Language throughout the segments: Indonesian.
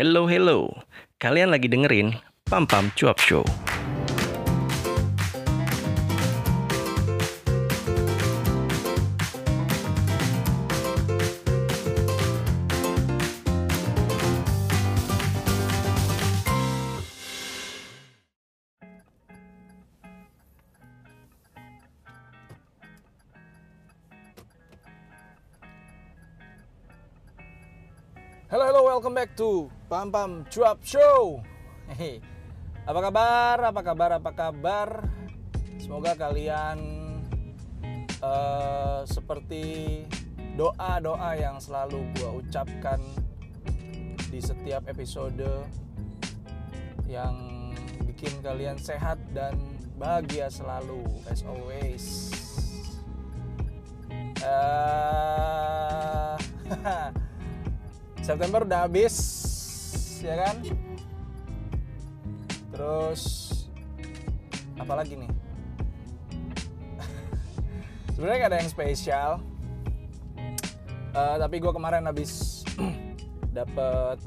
Hello, hello. Kalian lagi dengerin Pam Pam Cuap Show. Pam Pam Cuap Show. Apa kabar? Apa kabar? Apa kabar? Semoga kalian eh, seperti doa-doa yang selalu gua ucapkan di setiap episode yang bikin kalian sehat dan bahagia selalu as always. Eh, September udah habis ya kan? Terus apa lagi nih? Sebenarnya gak ada yang spesial. Eh, tapi gue kemarin habis dapet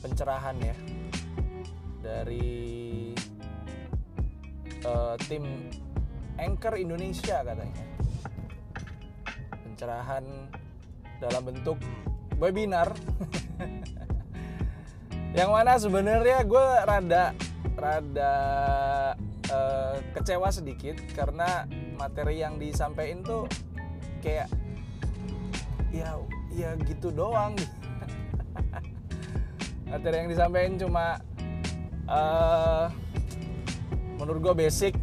pencerahan ya dari eh, tim Anchor Indonesia katanya. Pencerahan dalam bentuk webinar yang mana sebenarnya gue rada rada eh, kecewa sedikit karena materi yang disampaikan tuh kayak ya ya gitu doang. Materi yang disampaikan cuma eh menurut gue basic.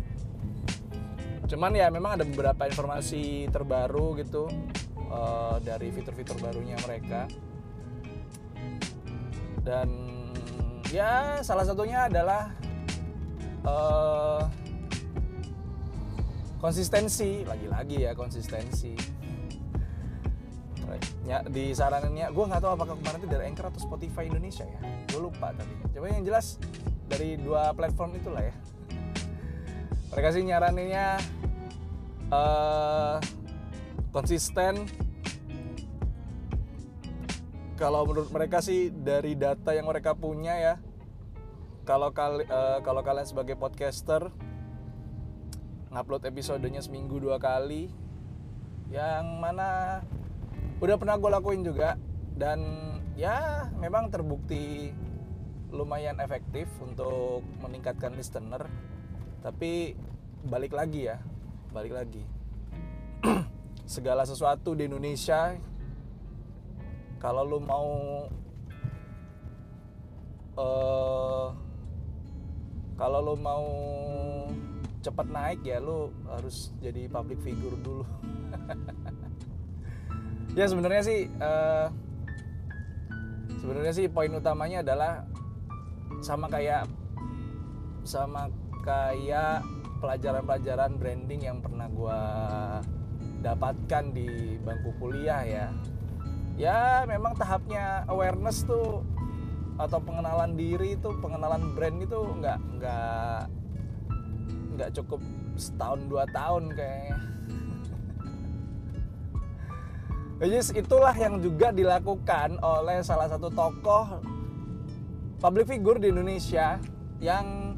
Cuman ya memang ada beberapa informasi terbaru gitu eh, dari fitur-fitur barunya mereka. Dan ya salah satunya adalah eh, konsistensi. Lagi-lagi ya konsistensi. Ya, di saranannya gue nggak tahu apakah kemarin itu dari Anchor atau Spotify Indonesia ya. Gue lupa tapi. Coba yang jelas dari dua platform itulah ya. Mereka sih nyaraninnya eh konsisten. Kalau menurut mereka sih dari data yang mereka punya ya kalau kali eh, kalau kalian sebagai podcaster ngupload episodenya seminggu dua kali yang mana udah pernah gue lakuin juga. Dan ya memang terbukti lumayan efektif untuk meningkatkan listener. Tapi balik lagi ya balik lagi. Segala sesuatu di Indonesia kalau lu mau eh kalau lu mau cepat naik ya lu harus jadi public figure dulu. Ya sebenarnya sih eh, sebenarnya sih poin utamanya adalah sama kayak sama kayak pelajaran-pelajaran branding yang pernah gua dapatkan di bangku kuliah ya. Ya memang tahapnya awareness tuh atau pengenalan diri itu pengenalan brand itu nggak nggak nggak cukup setahun dua tahun Which is itulah yang juga dilakukan oleh salah satu tokoh public figure di Indonesia yang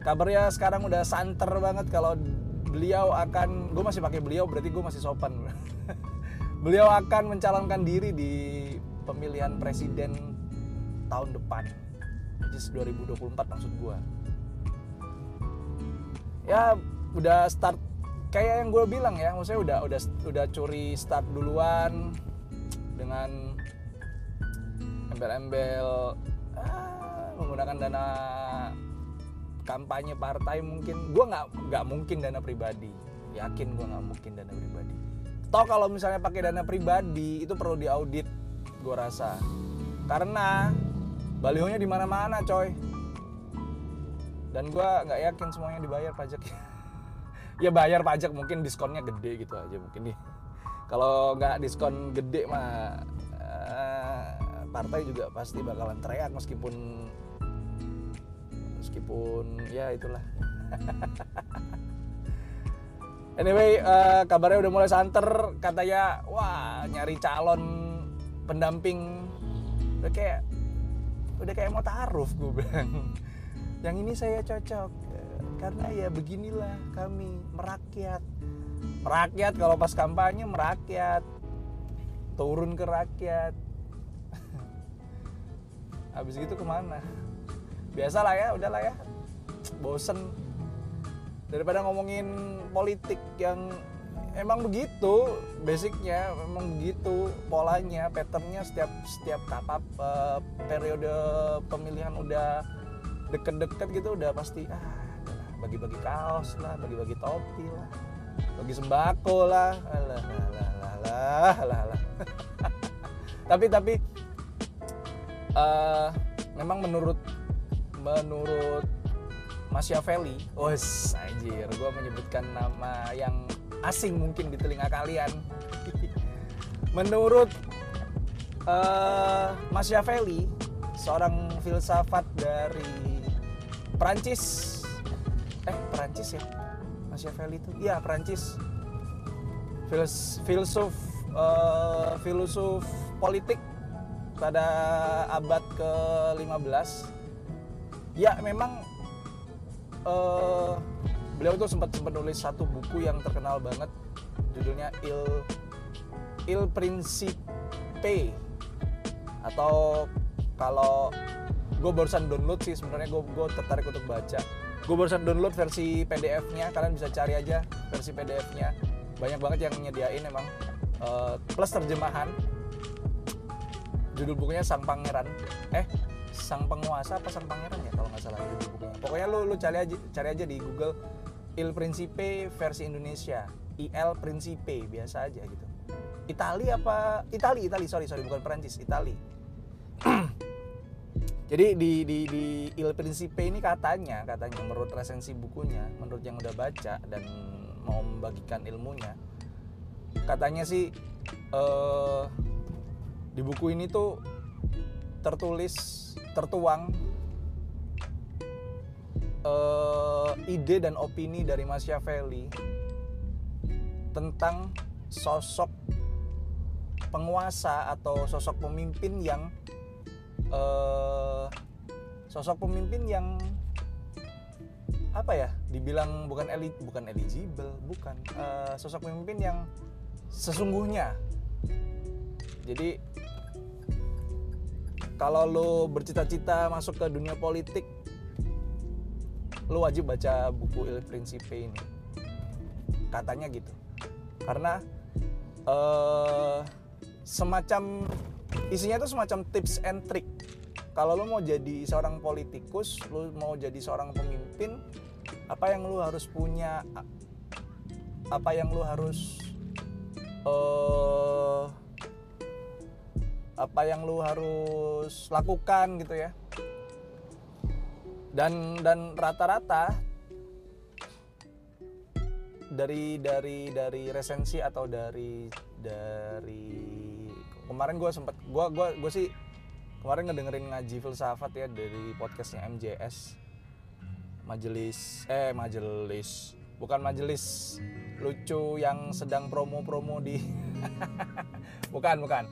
kabarnya sekarang udah santer banget kalau beliau akan gue masih pakai beliau berarti gue masih sopan. Beliau akan mencalonkan diri di pemilihan presiden tahun depan. Which is 2024 maksud gue ya udah start kayak yang gue bilang ya maksudnya udah udah udah curi start duluan dengan embel-embel ah, menggunakan dana kampanye partai mungkin. Gue nggak nggak mungkin dana pribadi. Yakin gue nggak mungkin dana pribadi. Toh kalau misalnya pakai dana pribadi itu perlu diaudit gue rasa. Karena balihonya di mana-mana coy. Dan gue nggak yakin semuanya dibayar pajaknya ya bayar pajak mungkin diskonnya gede gitu aja mungkin nih. Kalau nggak diskon gede mah eh, partai juga pasti bakalan teriak meskipun meskipun ya itulah. Anyway eh, kabarnya udah mulai santer katanya wah nyari calon pendamping. Udah kayak udah kayak mau taruh gue bilang. Yang ini saya cocok karena ya beginilah kami merakyat. Merakyat kalau pas kampanye merakyat. Turun ke rakyat. Habis gitu ke mana? Biasa lah ya udahlah ya. Bosen. Daripada ngomongin politik yang emang begitu basicnya emang begitu polanya patternnya setiap setiap kapap uh, periode pemilihan udah deket-deket gitu udah pasti ah bagi-bagi kaos lah bagi-bagi topi lah bagi sembako lah. Alah alah alah alah alah tapi tapi uh, memang menurut menurut Machiavelli, wes anjir, gue menyebutkan nama yang asing mungkin di telinga kalian. menurut uh, Machiavelli, seorang filsafat dari Prancis, eh Prancis ya, Machiavelli itu, iya Prancis, Fils, filsuf, uh, filsuf politik pada abad ke-15 ya memang uh, beliau tuh sempat sempat nulis satu buku yang terkenal banget judulnya Il Il Principe. Atau kalau gue barusan download sih sebenarnya gue gue tertarik untuk baca. Gue barusan download versi PDF-nya kalian bisa cari aja versi PDF-nya banyak banget yang nyediain emang uh, plus terjemahan. Judul bukunya Sang Pangeran. Eh sang penguasa apa sang pangeran ya kalau nggak salah itu bukunya. Pokoknya lu lu cari aja cari aja di Google Il Principe versi Indonesia. IL Principe biasa aja gitu. Itali apa? Itali Itali sorry sorry bukan Perancis Itali. Jadi di, di, di Il Principe ini katanya katanya menurut resensi bukunya menurut yang udah baca dan mau membagikan ilmunya katanya sih uh, di buku ini tuh tertulis tertuang uh, ide dan opini dari Machiavelli tentang sosok penguasa atau sosok pemimpin yang uh, sosok pemimpin yang apa ya? Dibilang bukan eli bukan eligible bukan. Uh, sosok pemimpin yang sesungguhnya. Jadi kalau lo bercita-cita masuk ke dunia politik lo wajib baca buku Il Principe ini. Katanya gitu. Karena uh, semacam isinya itu semacam tips and trick. Kalau lo mau jadi seorang politikus lo mau jadi seorang pemimpin apa yang lo harus punya apa yang lo harus uh, apa yang lu harus lakukan gitu ya dan dan rata-rata dari dari dari resensi atau dari dari kemarin gue sempet gue gua gue sih kemarin ngedengerin ngaji filsafat ya dari podcastnya MJS majelis eh majelis bukan majelis lucu yang sedang promo-promo di bukan bukan.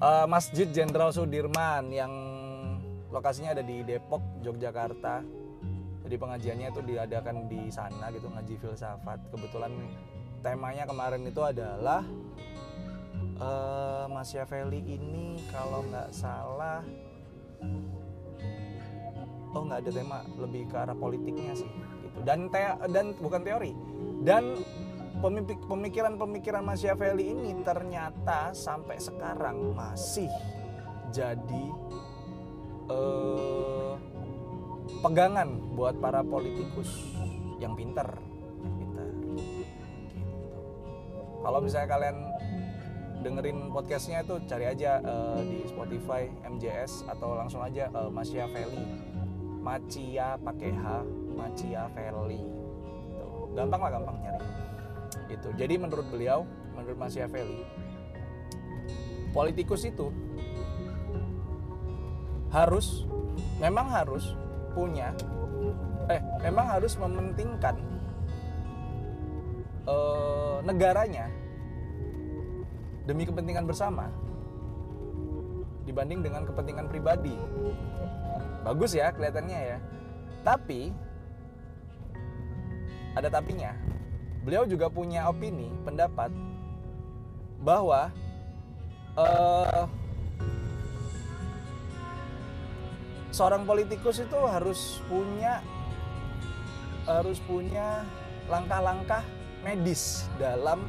Uh, Masjid Jenderal Sudirman yang lokasinya ada di Depok, Yogyakarta. Jadi pengajiannya itu diadakan di sana gitu ngaji filsafat. Kebetulan temanya kemarin itu adalah uh, Machiavelli ini kalau nggak salah oh nggak ada tema lebih ke arah politiknya sih gitu dan te dan bukan teori dan pemikiran-pemikiran Machiavelli ini ternyata sampai sekarang masih jadi eh, pegangan buat para politikus yang pintar. Gitu. Kalau misalnya kalian dengerin podcastnya itu cari aja uh, di Spotify MJS atau langsung aja uh, Machiavelli, Machia pakai H, Machiavelli. Gitu. Gampang lah, gampang nyari itu jadi menurut beliau menurut Machiavelli politikus itu harus memang harus punya eh memang harus mementingkan eh, negaranya demi kepentingan bersama dibanding dengan kepentingan pribadi. Bagus ya kelihatannya ya. Tapi ada tapinya. Beliau juga punya opini, pendapat bahwa eh, seorang politikus itu harus punya harus punya langkah-langkah medis dalam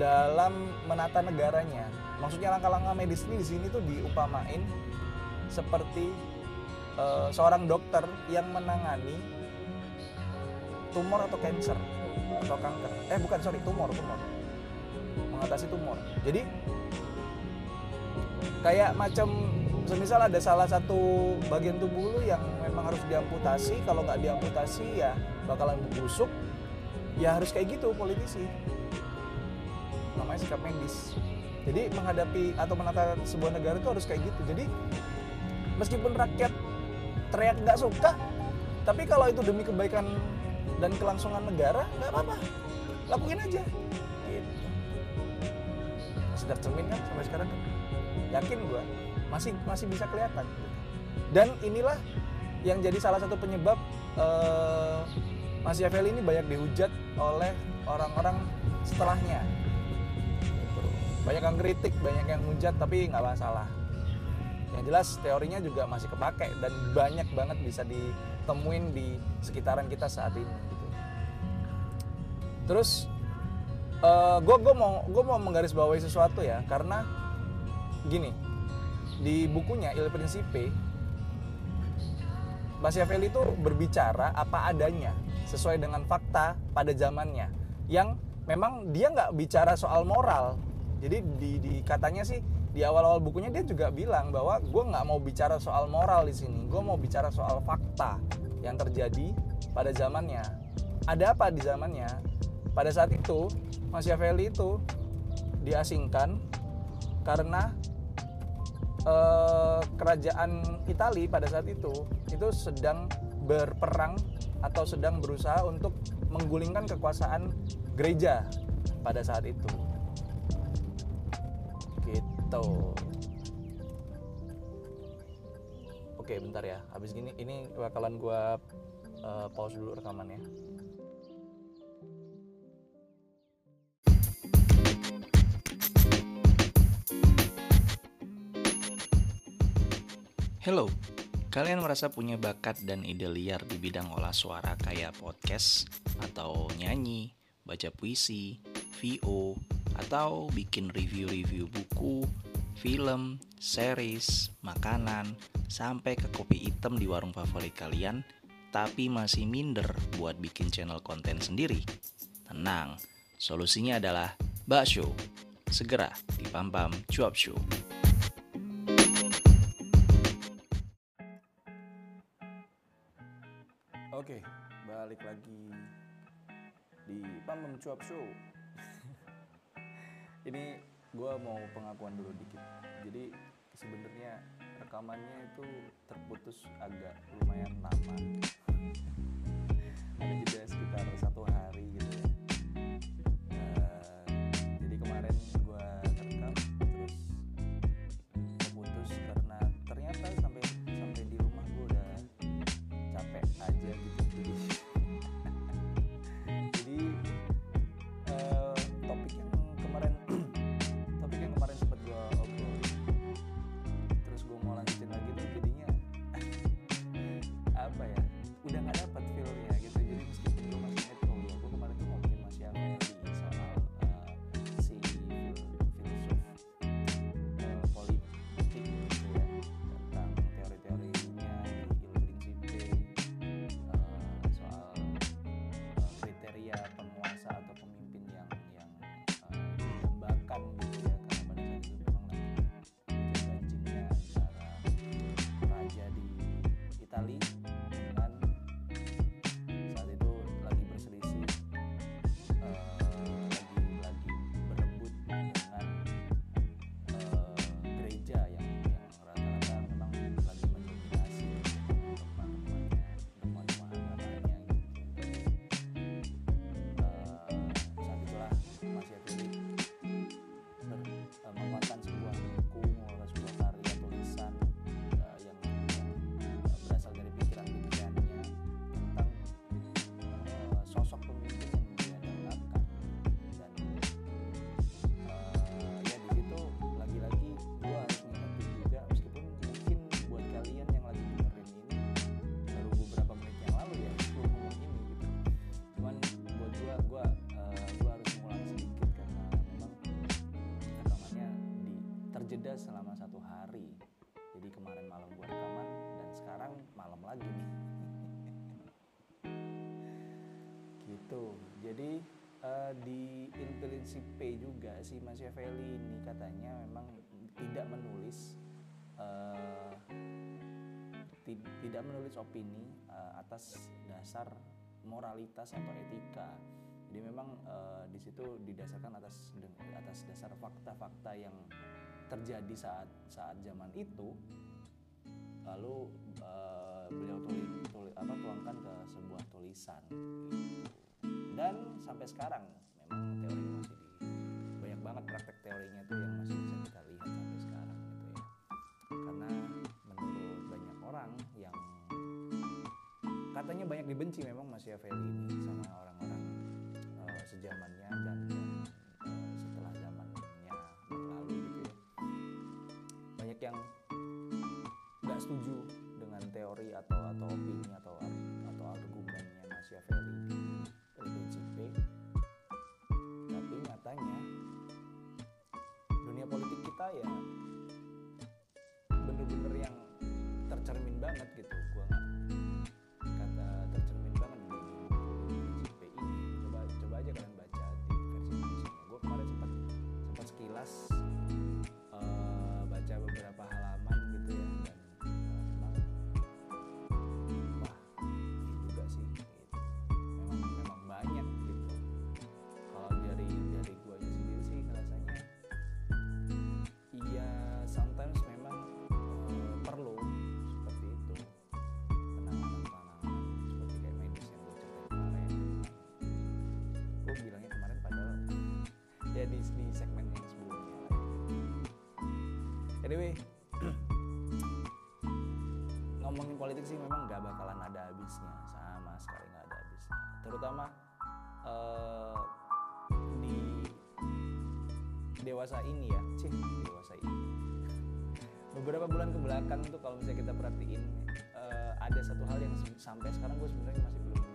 dalam menata negaranya. Maksudnya langkah-langkah medis ini di sini tuh diupamain seperti eh, seorang dokter yang menangani tumor atau cancer atau kanker. Eh bukan sorry tumor tumor mengatasi tumor. Jadi kayak macam semisal ada salah satu bagian tubuh lu yang memang harus diamputasi, kalau nggak diamputasi ya bakalan busuk. Ya harus kayak gitu politisi. Namanya sikap medis. Jadi menghadapi atau menata sebuah negara itu harus kayak gitu. Jadi meskipun rakyat teriak nggak suka, tapi kalau itu demi kebaikan dan kelangsungan negara nggak apa-apa, lakuin aja. Gitu. Sedap cermin kan sampai sekarang kan? Yakin gua masih masih bisa kelihatan. Dan inilah yang jadi salah satu penyebab eh, Mas Yafeli ini banyak dihujat oleh orang-orang setelahnya. Banyak yang kritik, banyak yang hujat, tapi nggak masalah. Yang jelas teorinya juga masih kepake dan banyak banget bisa ditemuin di sekitaran kita saat ini. Gitu. Terus gue gue mau gue mau menggarisbawahi sesuatu ya karena gini di bukunya Il Principe Machiavelli itu berbicara apa adanya sesuai dengan fakta pada zamannya yang memang dia nggak bicara soal moral. Jadi di, di katanya sih di awal-awal bukunya dia juga bilang bahwa gue nggak mau bicara soal moral di sini gue mau bicara soal fakta yang terjadi pada zamannya. Ada apa di zamannya? Pada saat itu Machiavelli itu diasingkan karena eh, kerajaan Italia pada saat itu itu sedang berperang atau sedang berusaha untuk menggulingkan kekuasaan gereja pada saat itu. Gitu. Oke, bentar ya. Habis gini ini bakalan gua eh, pause dulu rekamannya. Hello, kalian merasa punya bakat dan ide liar di bidang olah suara kayak podcast, atau nyanyi, baca puisi, VO, atau bikin review-review buku, film, series, makanan, sampai ke kopi hitam di warung favorit kalian, tapi masih minder buat bikin channel konten sendiri? Tenang, solusinya adalah Bakso. Segera di Pam Cuap Show. Oke, balik lagi di Pam Cuap Show. Ini gue mau pengakuan dulu dikit. Jadi sebenarnya rekamannya itu terputus agak lumayan lama. Ada jeda sekitar satu hari sampai malam buat rekaman dan sekarang malam lagi nih. Gitu. Jadi uh, di intelijensi P juga si Machiavelli ini katanya memang tidak menulis uh, tidak menulis opini uh, atas dasar moralitas atau etika. Jadi memang uh, di situ didasarkan atas atas dasar fakta-fakta yang terjadi saat saat zaman itu lalu uh, beliau tulis, tulis apa tuangkan ke sebuah tulisan. Dan sampai sekarang memang teori masih di banyak banget praktek teorinya tuh yang masih bisa kita lihat sampai sekarang gitu ya. Karena menurut banyak orang yang katanya banyak dibenci memang Machiavelli ini sama orang-orang uh, sejamannya dan, dan setuju dengan teori atau atau opini atau atau argumennya Machiavelli di LBCP tapi nyatanya dunia politik kita ya bener-bener yang tercermin banget gitu. Gua ya di, segmen yang sebelumnya ya. anyway ngomongin politik sih memang gak bakalan ada habisnya. Sama sekali nggak ada habisnya. Terutama uh, di dewasa ini ya. Cih dewasa ini. Beberapa bulan ke belakang tuh kalau misalnya kita perhatiin uh, ada satu hal yang sampai sekarang gue sebenarnya masih belum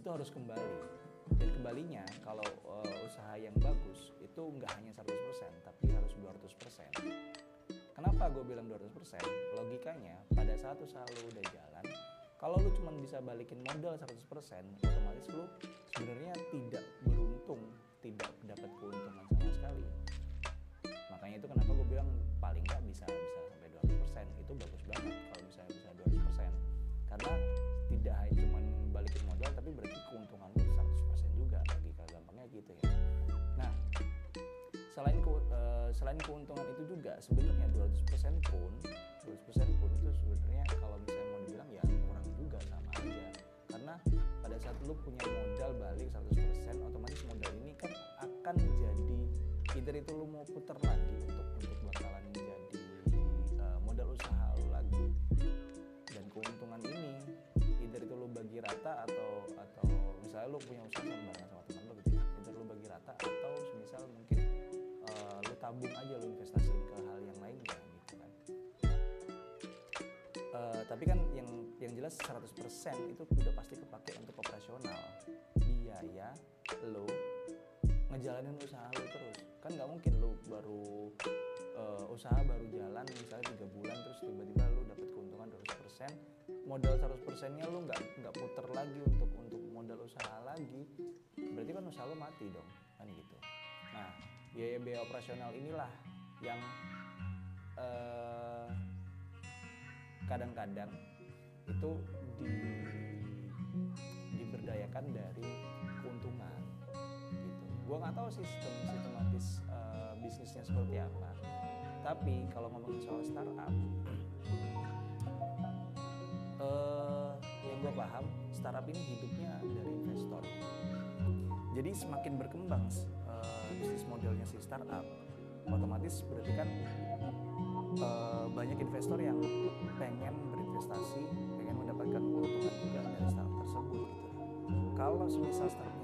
itu harus kembali. Dan kembalinya kalau eh, usaha yang bagus itu nggak hanya 100% tapi harus 200% kenapa gue bilang 200% logikanya pada saat usaha lo udah jalan kalau lu cuma bisa balikin modal 100% otomatis lu sebenarnya tidak beruntung tidak dapat keuntungan sama sekali. Makanya itu kenapa gue bilang paling nggak bisa bisa sampai 200% itu bagus banget kalau misalnya bisa 200% karena tidak hanya cuma balikin modal tapi berarti keuntungan lu 100% juga logika gampangnya gitu ya. Nah selain ke, eh, selain keuntungan itu juga sebenarnya 200% pun 200% pun itu sebenarnya kalau misalnya mau dibilang ya kurang juga sama aja. Karena pada saat lu punya modal balik 100% otomatis modal ini kan akan jadi either itu lu mau putar lagi untuk rata atau atau misalnya lu punya usaha sama bareng sama teman lu gitu ya either lu bagi rata atau misal mungkin uh, lu tabung aja lu investasiin ke hal yang lainnya gitu kan. Uh, tapi kan yang yang jelas 100% itu udah pasti kepake untuk operasional. Biaya lo ngejalanin usaha lo terus. Kan nggak mungkin lo baru uh, usaha baru jalan misalnya tiga bulan terus tiba-tiba lo dapet keuntungan 200% modal 100% nya lo nggak nggak puter lagi untuk untuk modal usaha lagi berarti kan usaha lo mati dong kan gitu nah biaya-biaya operasional inilah yang uh, kadang-kadang itu di, diberdayakan dari keuntungan gitu. Gua nggak tahu sistem sistematis bisnisnya seperti apa. Tapi kalau ngomongin soal startup, uh, yang gue paham startup ini hidupnya dari investor. Jadi semakin berkembang uh, bisnis modelnya si startup, otomatis berarti kan uh, banyak investor yang pengen berinvestasi, pengen mendapatkan keuntungan juga dari startup tersebut gitu. Kalau semisal startupnya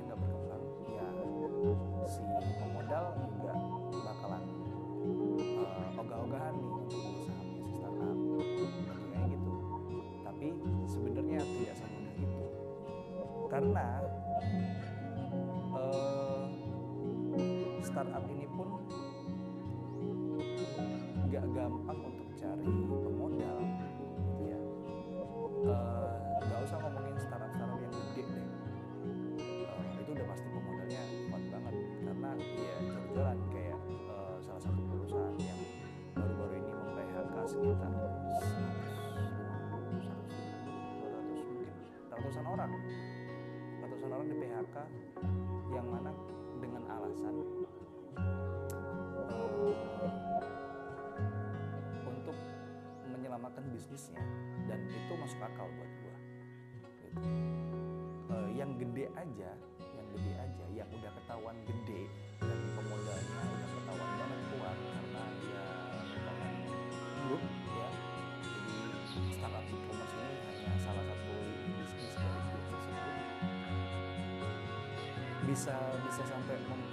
bisnisnya. Dan itu masuk akal buat gua. Gitu. uh, yang gede aja yang gede aja yang udah ketahuan gede dan pemodalnya udah ketahuan banget kuat karena dia merupakan grup ya. Jadi startup e-commerce ini hanya salah satu bisnis dari grup tersebut. Bisa bisa sampai punya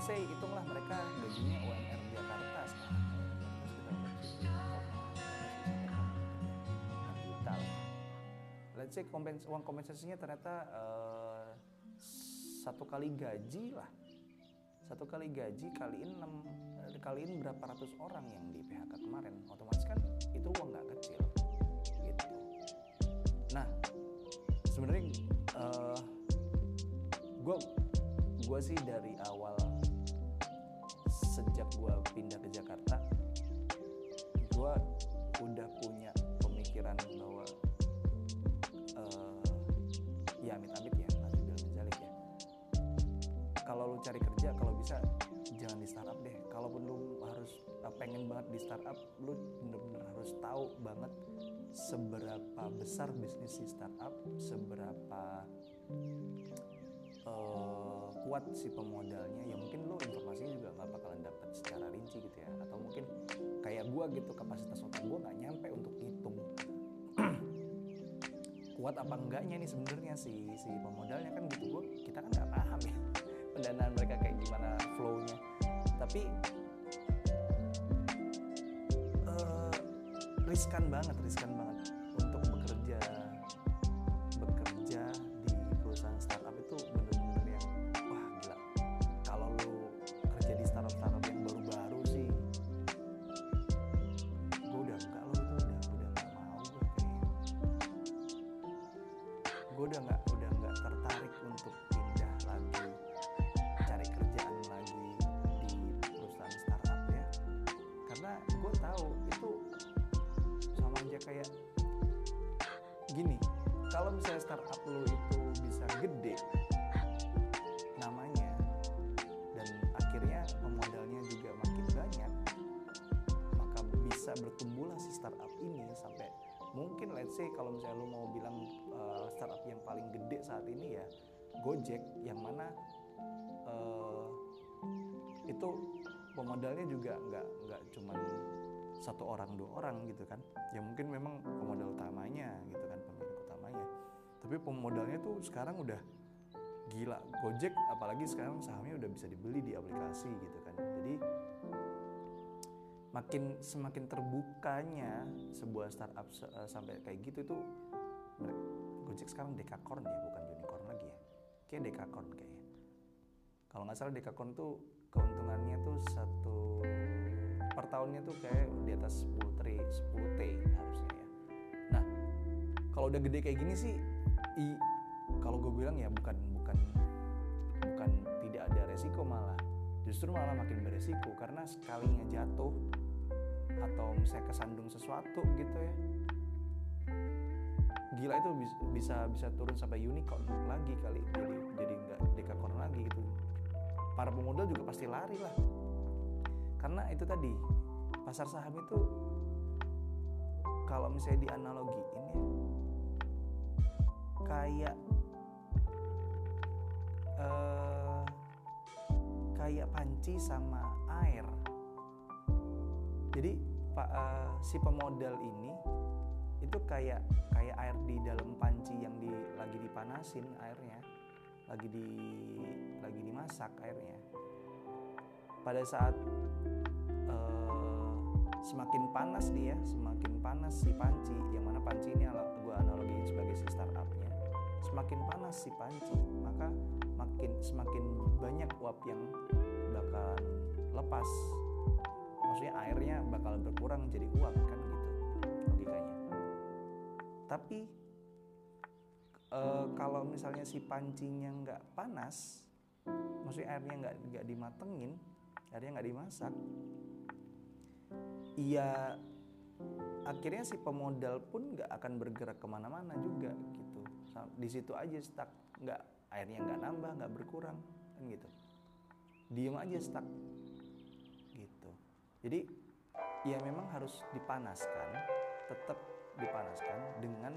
Let's say hitunglah mereka. Gajinya UMR Jakarta sekarang. juta. Let's say kompens uang kompensasinya ternyata uh, satu kali gaji lah. Satu kali gaji kaliin 6 kaliin berapa ratus orang yang di PHK kemarin. Otomatis kan itu uang nggak kecil. Gitu. Nah sebenarnya gue uh, gue sih dari awal sejak gue pindah ke Jakarta gue udah punya pemikiran bahwa uh, ya amit-amit ya kalau lu cari kerja kalau bisa jangan di startup deh. Kalaupun lu harus uh, pengen banget di startup lu bener-bener harus tahu banget seberapa besar bisnis si startup seberapa uh, kuat si pemodalnya. Ya mungkin lu informasinya juga nggak bakalan secara rinci gitu ya. Atau mungkin kayak gua gitu kapasitas otak gua nggak nyampe untuk ngitung. Kuat apa enggaknya nih sebenarnya si si pemodalnya? Kan gitu gua kita kan nggak paham ya pendanaan mereka kayak gimana flow-nya. Tapi uh, riskan banget riskan banget saat ini ya Gojek yang mana uh, itu pemodalnya juga nggak nggak cuman satu orang dua orang gitu kan. Ya mungkin memang pemodal utamanya gitu kan pemilik utamanya. Tapi pemodalnya tuh sekarang udah gila. Gojek apalagi sekarang sahamnya udah bisa dibeli di aplikasi gitu kan. Jadi makin semakin terbukanya sebuah startup eh, sampai kayak gitu itu Gojek sekarang dekakorn ya bukan unicorn lagi ya. Kayak dekakorn kayaknya. Kalau nggak salah dekakorn tuh keuntungannya tuh satu per tahunnya tuh kayak di atas 10 tri 10 t harusnya ya. Nah kalau udah gede kayak gini sih kalau gue bilang ya bukan bukan bukan tidak ada resiko malah. Justru malah makin beresiko karena sekalinya jatuh atau misalnya kesandung sesuatu gitu ya gila itu bis- bisa bisa turun sampai unicorn lagi kali jadi jadi nggak dekakorn lagi gitu. Para pemodal juga pasti lari lah. Karena itu tadi pasar saham itu kalau misalnya dianalogiin ya kayak eh, kayak panci sama air. Jadi pak eh, si pemodal ini itu kayak kayak air di dalam panci yang di lagi dipanasin airnya lagi di lagi dimasak airnya. Pada saat eh, semakin panas dia semakin panas si panci yang mana panci ini gue analogiin sebagai si startupnya. Semakin panas si panci maka makin semakin banyak uap yang bakalan lepas. Maksudnya airnya bakal berkurang jadi uap kan tapi eh, kalau misalnya si pancinya nggak panas maksudnya airnya nggak nggak dimatengin airnya nggak dimasak iya akhirnya si pemodal pun nggak akan bergerak ke mana-mana juga gitu. Di situ aja stuck nggak airnya nggak nambah nggak berkurang kan gitu. Diem aja stuck gitu. Jadi ya memang harus dipanaskan tetap dipanaskan dengan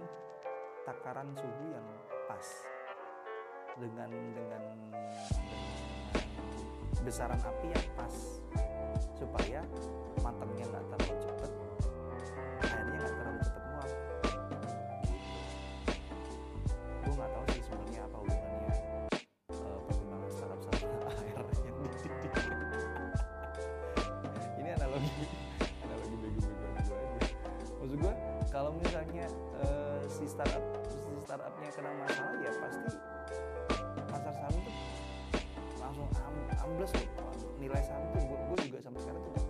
takaran suhu yang pas. Dengan dengan, dengan besaran api yang pas. Supaya matangnya nggak terlalu kalau misalnya eh, si startup si startupnya kena masalah ya pasti pasar saham tuh langsung am, ambles loh nilai saham tuh gue juga sampai sekarang tuh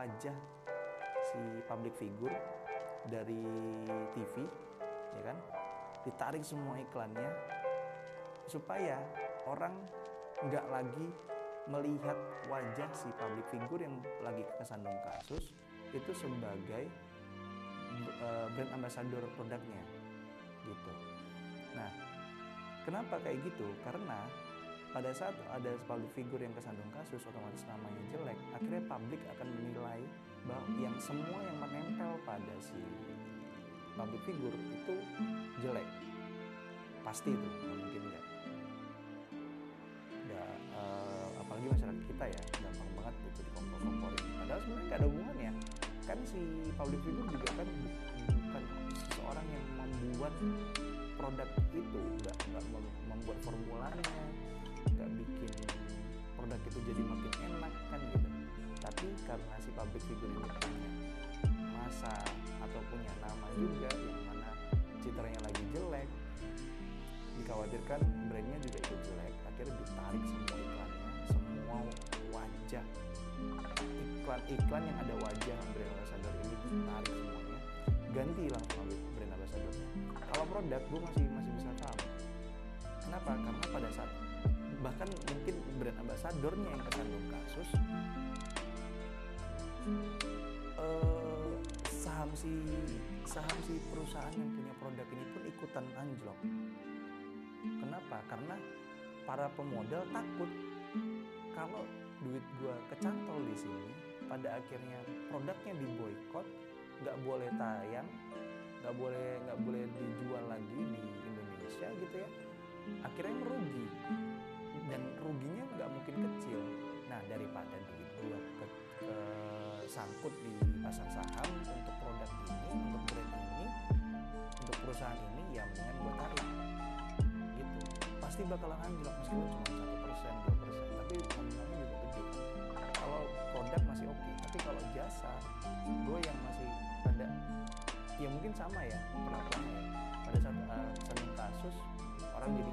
wajah si public figure dari TV ya kan ditarik semua iklannya supaya orang nggak lagi melihat wajah si public figure yang lagi kesandung kasus itu sebagai uh, brand ambassador produknya gitu. Nah, kenapa kayak gitu? Karena pada saat ada public figure yang kesandung kasus otomatis namanya jelek, akhirnya publik akan menilai bahwa yang semua yang menempel pada si public figure itu jelek. Pasti itu, mungkin enggak. Ya, uh, apalagi masyarakat kita ya gampang banget gitu dikompor-komporin. Padahal sebenarnya nggak ada hubungannya. Kan si public figure juga kan bukan seseorang yang membuat produk itu, nggak nggak membuat formulanya, nggak bikin produk itu jadi makin enak kan gitu. Tapi karena si public figure ini punya masa atau punya nama juga yang mana citranya lagi jelek, dikhawatirkan brandnya juga ikut jelek akhirnya ditarik semua iklannya semua wajah iklan-iklan yang ada wajah brand ambassador ini ditarik semuanya ganti langsung brand ambassadornya kalau produk gue masih masih bisa tahu. Kenapa? Karena pada saat bahkan mungkin brand ambassadornya yang kesandung kasus eh, saham si saham si perusahaan yang punya produk ini pun ikutan anjlok. Kenapa? Karena para pemodal takut kalau duit gua kecantol di sini pada akhirnya produknya diboykot nggak boleh tayang nggak boleh nggak boleh dijual lagi di Indonesia gitu ya. Akhirnya merugi. Dan ruginya nggak mungkin kecil. Nah daripada duit gua ke, ke sangkut di pasar saham untuk produk ini untuk brand ini untuk perusahaan ini ya mendingan gua tarik. Gitu. Pasti bakalan anjlok meskipun cuma satu persen ya mungkin sama ya perlakuannya ya. pada saat uh, seneng kasus orang jadi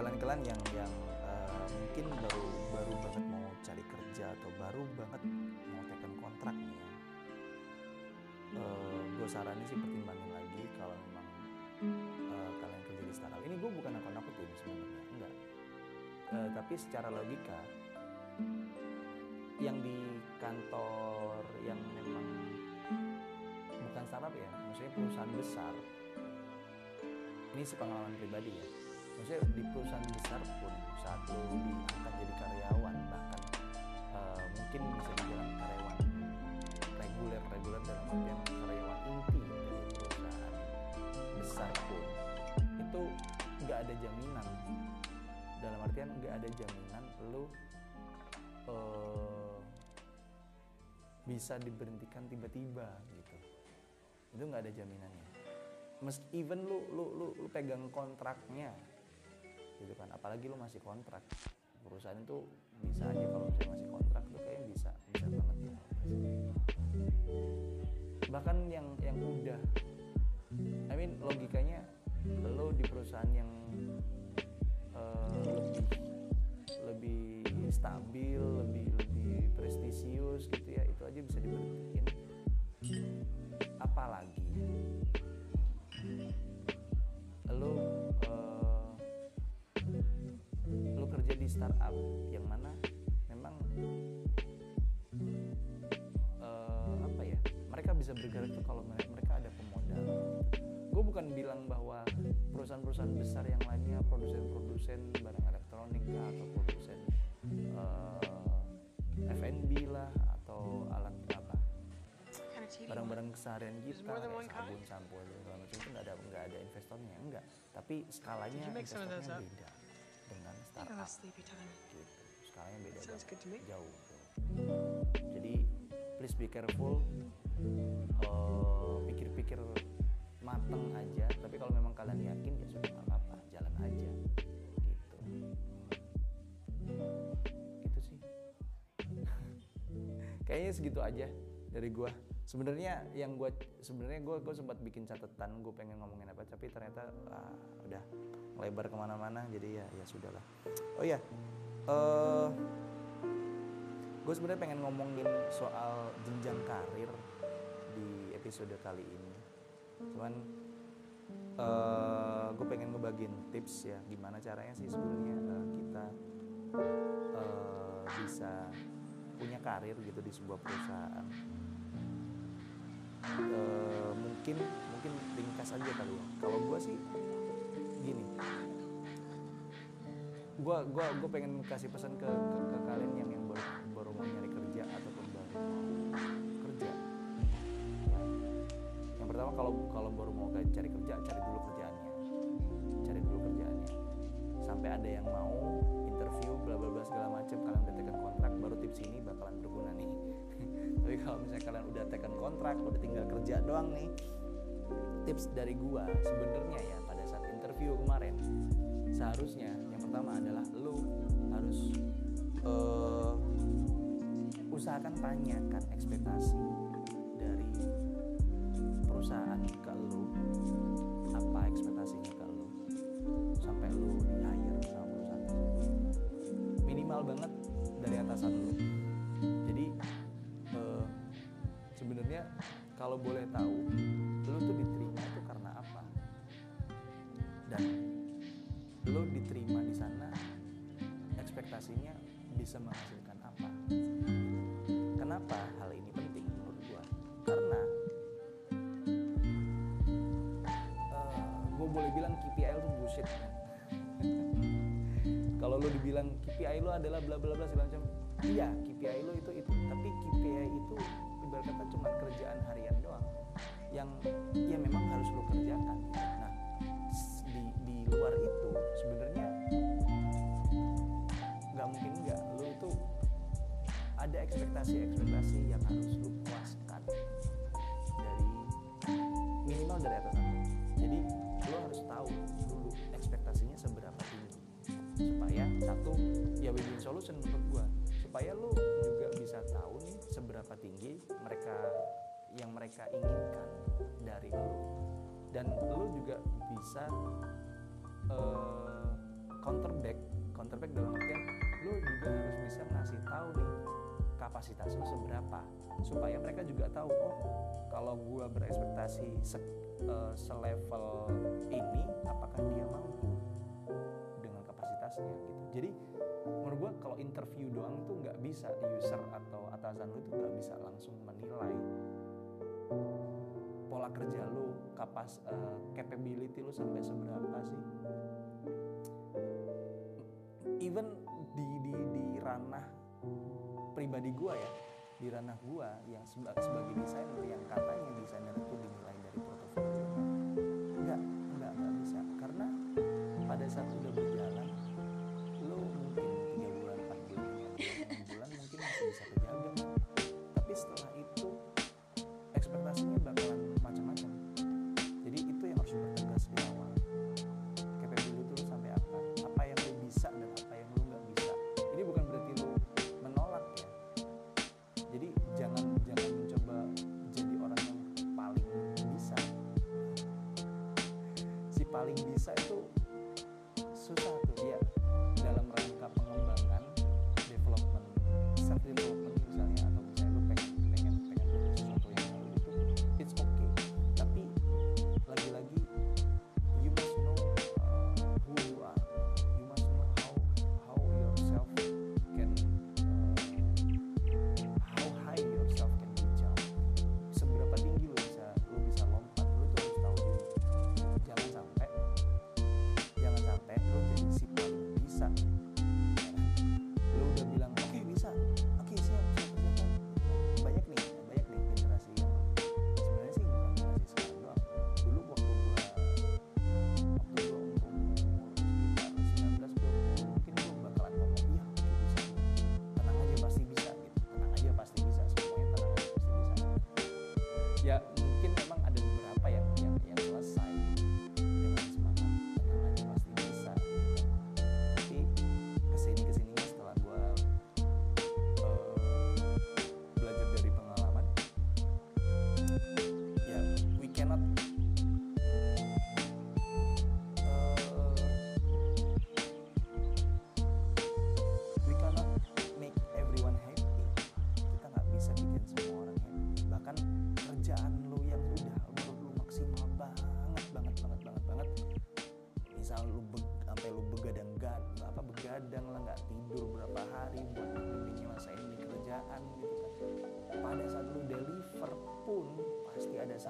kalian-kalian yang yang uh, mungkin baru baru banget mau cari kerja atau baru banget mau tekan kontrak nih ya. Uh, gue saranin sih pertimbangin lagi kalau memang uh, kalian kerja di startup. Ini gue bukan nakut nakutin sebenarnya enggak. Uh, tapi secara logika yang di kantor yang memang bukan startup ya maksudnya perusahaan besar ini sepengalaman pribadi ya maksudnya di perusahaan besar pun saat lo diangkat jadi karyawan bahkan uh, mungkin bisa dibilang karyawan reguler reguler dalam artian karyawan inti dari perusahaan besar pun itu nggak ada jaminan. Dalam artian nggak ada jaminan lo uh, bisa diberhentikan tiba-tiba gitu. Itu nggak ada jaminannya. Mes, even lu, lu lu lu pegang kontraknya gitu kan. Apalagi lu masih kontrak. Perusahaan itu bisa aja kalau misalnya masih kontrak tuh kayaknya bisa bisa banget. Bahkan yang yang udah I mean logikanya lo di perusahaan yang uh, lebih lebih stabil lebih lebih prestisius gitu ya itu aja bisa diberhentiin apalagi lo startup yang mana memang uh, apa ya mereka bisa bergerak tuh kalau mereka ada pemodal. Gue bukan bilang bahwa perusahaan-perusahaan besar yang lainnya produsen-produsen barang elektronik atau produsen eh, F&B lah atau alat apa barang-barang keseharian kita kayak sabun sampo dan segala macam itu nggak ada nggak ada investornya enggak. Tapi skalanya investornya beda startup time. gitu. Skalanya beda jauh, jauh. Jadi please be careful. Eh, pikir-pikir mateng aja. Tapi kalau memang kalian yakin ya sudah nggak apa-apa. Jalan aja. Gitu. Gitu sih. Kayaknya segitu aja dari gua sebenarnya yang gua sebenarnya gua gua sempat bikin catatan gue pengen ngomongin apa tapi ternyata ah, udah lebar ke mana-mana jadi ya ya sudahlah. Oh ya eh gue sebenarnya pengen ngomongin soal jenjang karir di episode kali ini. Cuman eh gue pengen ngebagiin tips ya gimana caranya sih sebenarnya eh, kita eh, bisa punya karir gitu di sebuah perusahaan Eh, mungkin mungkin ringkas aja kali ya. Kalau gue sih gini. Gue gua gua pengen kasih pesan ke, ke, ke kalian yang yang baru baru mau nyari kerja ataupun baru mau kerja. Ya. yang pertama kalau kalau baru mau cari kerja cari dulu kerjaannya. Cari dulu kerjaannya. Sampai ada yang mau interview bla bla bla segala macam kalian udah kontrak baru tips ini bakalan berguna nih tapi kalau misalnya kalian udah tekan kontrak udah tinggal kerja doang nih tips dari gua sebenarnya ya pada saat interview kemarin seharusnya yang pertama adalah lu harus eh, usahakan tanyakan ekspektasi dari perusahaan ke lu. Apa ekspektasinya ke lu? Sampai lu di hire sama perusahaan minimal banget dari atasan lu sebenarnya kalau boleh tahu lu tuh diterima itu karena apa? Dan lu diterima di sana ekspektasinya bisa menghasilkan apa? Kenapa hal ini penting menurut gua? Karena gue boleh bilang KPI lu bullshit kan? kalau lu dibilang KPI lu adalah bla bla bla segala iya KPI lu itu itu tapi KPI itu ibarat kata cuma kerjaan harian doang yang ya memang harus lu kerjakan. Nah di di luar itu sebenarnya nggak mungkin nggak. Lu itu ada ekspektasi-ekspektasi yang harus lu puaskan dari minimal dari atasan lu jadi lu harus tahu dulu ekspektasinya seberapa tinggi. Supaya satu ya win-win solution menurut gua. Supaya lu bisa tahu nih seberapa tinggi mereka yang mereka inginkan dari lu dan lu juga bisa eh, counterback counterback dalam artian lu juga harus bisa ngasih tahu nih kapasitas lu seberapa supaya mereka juga tahu oh kalau gua berekspektasi se, eh, selevel ini apakah dia mampu gitu. Jadi menurut gua kalau interview doang tuh nggak bisa user atau atasan lu itu nggak bisa langsung menilai pola kerja lu kapas eh, capability lu sampai seberapa sih. Even di di di ranah pribadi gua ya di ranah gua yang seba- sebagai desainer yang katanya desainer itu dinilai dari portofolionya nggak nggak nggak bisa. Karena pada saat udah berjalan Yeah.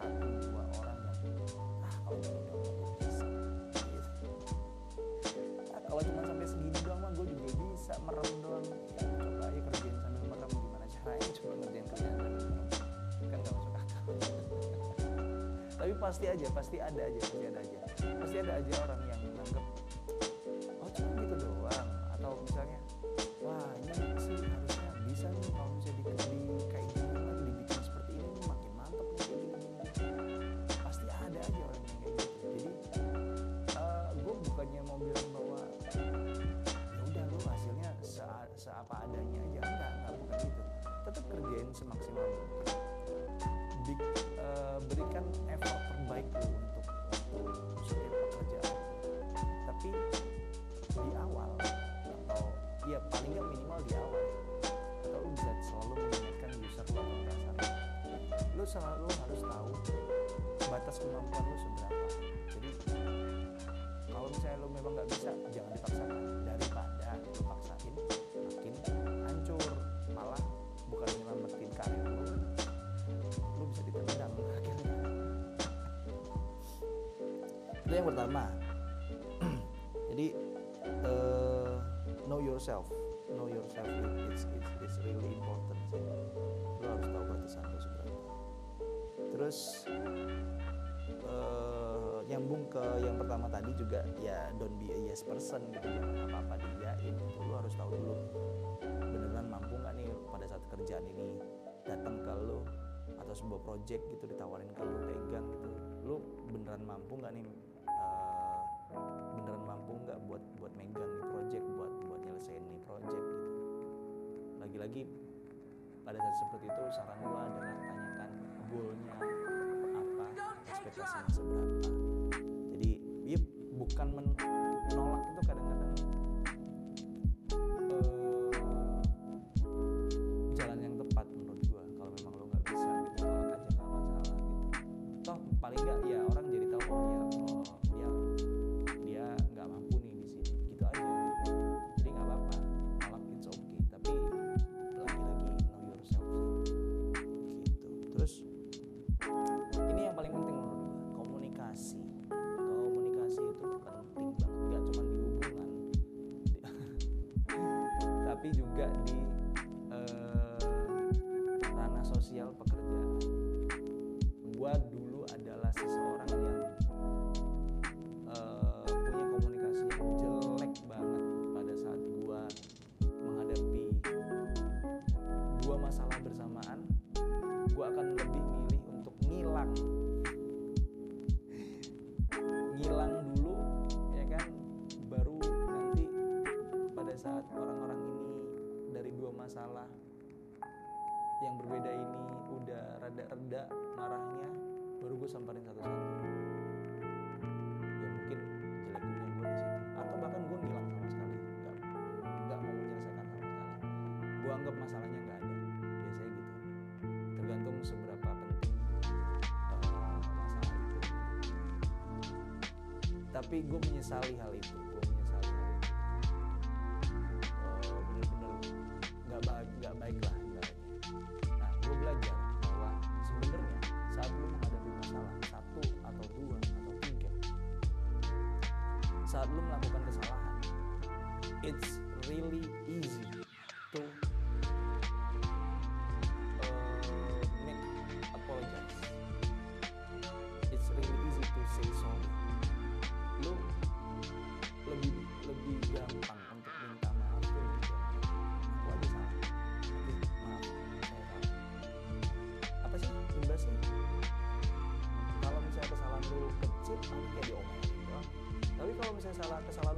satu dua orang yang ah kalau udah udah gue bisa gitu. nah, kalau cuma sampai segini doang mah gue juga bisa merem doang. Ya, coba aja kerjain sambil merem gimana caranya? Coba ngerjain kerjaan sambil merem. Kan gak masuk akal. Tapi pasti aja pasti ada aja kerjaan yang pertama. Jadi uh, know yourself. Know yourself it's it's it's really important. Lo harus tahu batasan lo seberapa terus uh, nyambung ke yang pertama tadi juga ya don't be a yes person gitu. Jangan apa apa diiyain itu lo harus tahu dulu beneran mampu nggak nih pada saat kerjaan ini datang ke lo atau sebuah project gitu ditawarin ke lo pegang gitu. Lo beneran mampu nggak nih uh, beneran mampu nggak buat buat megang nih project buat buat nyelesain nih project gitu. Lagi-lagi pada saat seperti itu saran gue adalah tanyakan goalnya apa ekspektasinya seberapa. yang berbeda ini udah rada reda marahnya baru gue samperin satu-satu. Ya mungkin jeleknya gue di situ. Atau bahkan gue ngilang sama sekali. Nggak nggak mau menyelesaikan sama sekali. Gue anggap masalahnya nggak ada. Biasanya gitu. Tergantung seberapa penting uh, masalah itu. Tapi gue menyesali hal itu. Muchas gracias a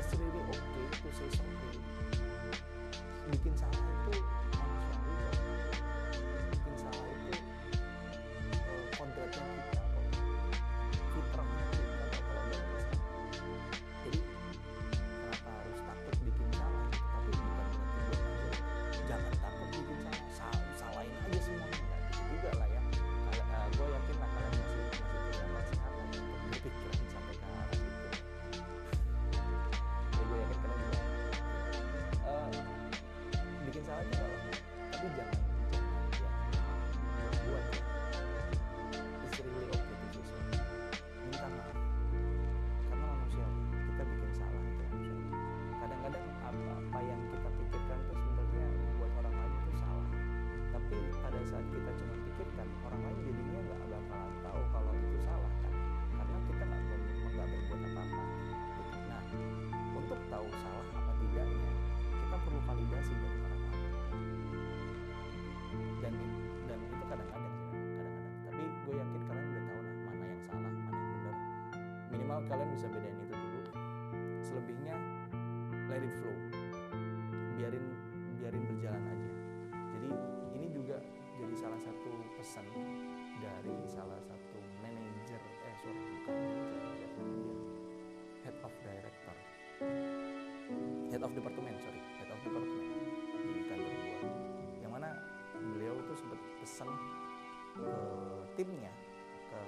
israeli of Cain to say something. Bikin salah. head of department sorry. Head of department di kantor gua. Yang mana beliau tuh sempat pesan ke timnya ke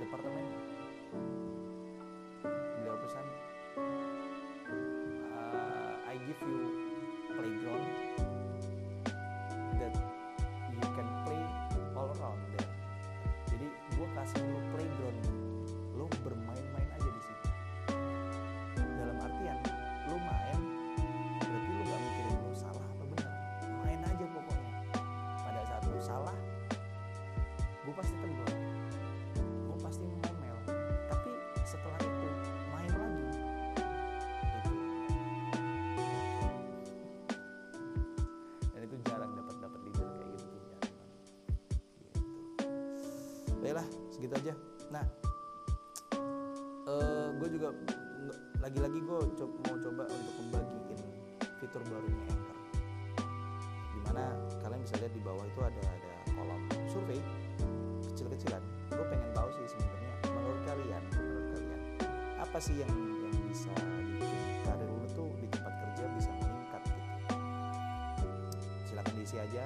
departemen. Beliau pesan uh, I give you playground that you can play all around there. Jadi gua kasih segitu aja. Nah eh, uh, gue juga lagi-lagi gue co mau coba untuk membagikan fitur barunya Anchor. Di mana kalian bisa lihat di bawah itu ada ada kolom survei kecil-kecilan. Gue pengen tahu sih sebenarnya menurut kalian menurut kalian apa sih yang yang bisa bikin karir lo tuh di tempat kerja bisa meningkat gitu? Silakan diisi aja.